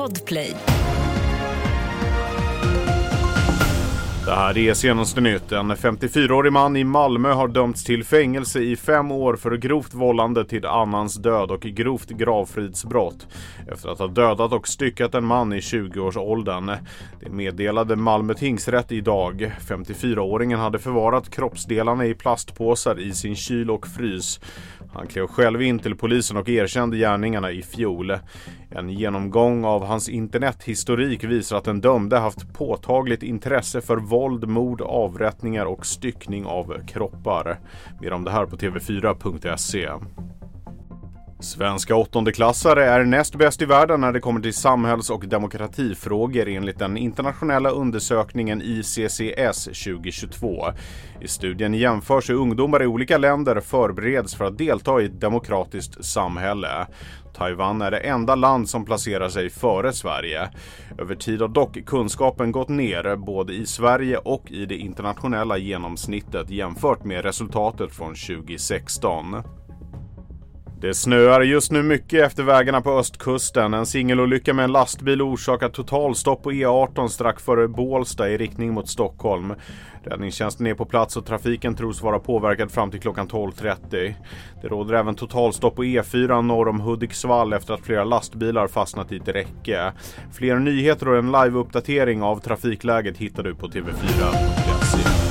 Podplay. Här är senaste nytt. En 54-årig man i Malmö har dömts till fängelse i fem år för grovt vållande till annans död och grovt gravfridsbrott efter att ha dödat och styckat en man i 20-årsåldern. Det meddelade Malmö tingsrätt idag. 54-åringen hade förvarat kroppsdelarna i plastpåsar i sin kyl och frys. Han klev själv in till polisen och erkände gärningarna i fjol. En genomgång av hans internethistorik visar att den dömde haft påtagligt intresse för våld våld, mord, avrättningar och styckning av kroppar. Mer om det här på tv4.se. Svenska åttondeklassare är näst bäst i världen när det kommer till samhälls och demokratifrågor enligt den internationella undersökningen ICCS 2022. I studien jämförs hur ungdomar i olika länder förbereds för att delta i ett demokratiskt samhälle. Taiwan är det enda land som placerar sig före Sverige. Över tid har dock kunskapen gått ner både i Sverige och i det internationella genomsnittet jämfört med resultatet från 2016. Det snöar just nu mycket efter vägarna på östkusten. En singelolycka med en lastbil orsakar totalstopp på E18 strax före Bålsta i riktning mot Stockholm. Räddningstjänsten är på plats och trafiken tros vara påverkad fram till klockan 12.30. Det råder även totalstopp på E4 norr om Hudiksvall efter att flera lastbilar fastnat i ett räcke. Fler nyheter och en liveuppdatering av trafikläget hittar du på tv4.se.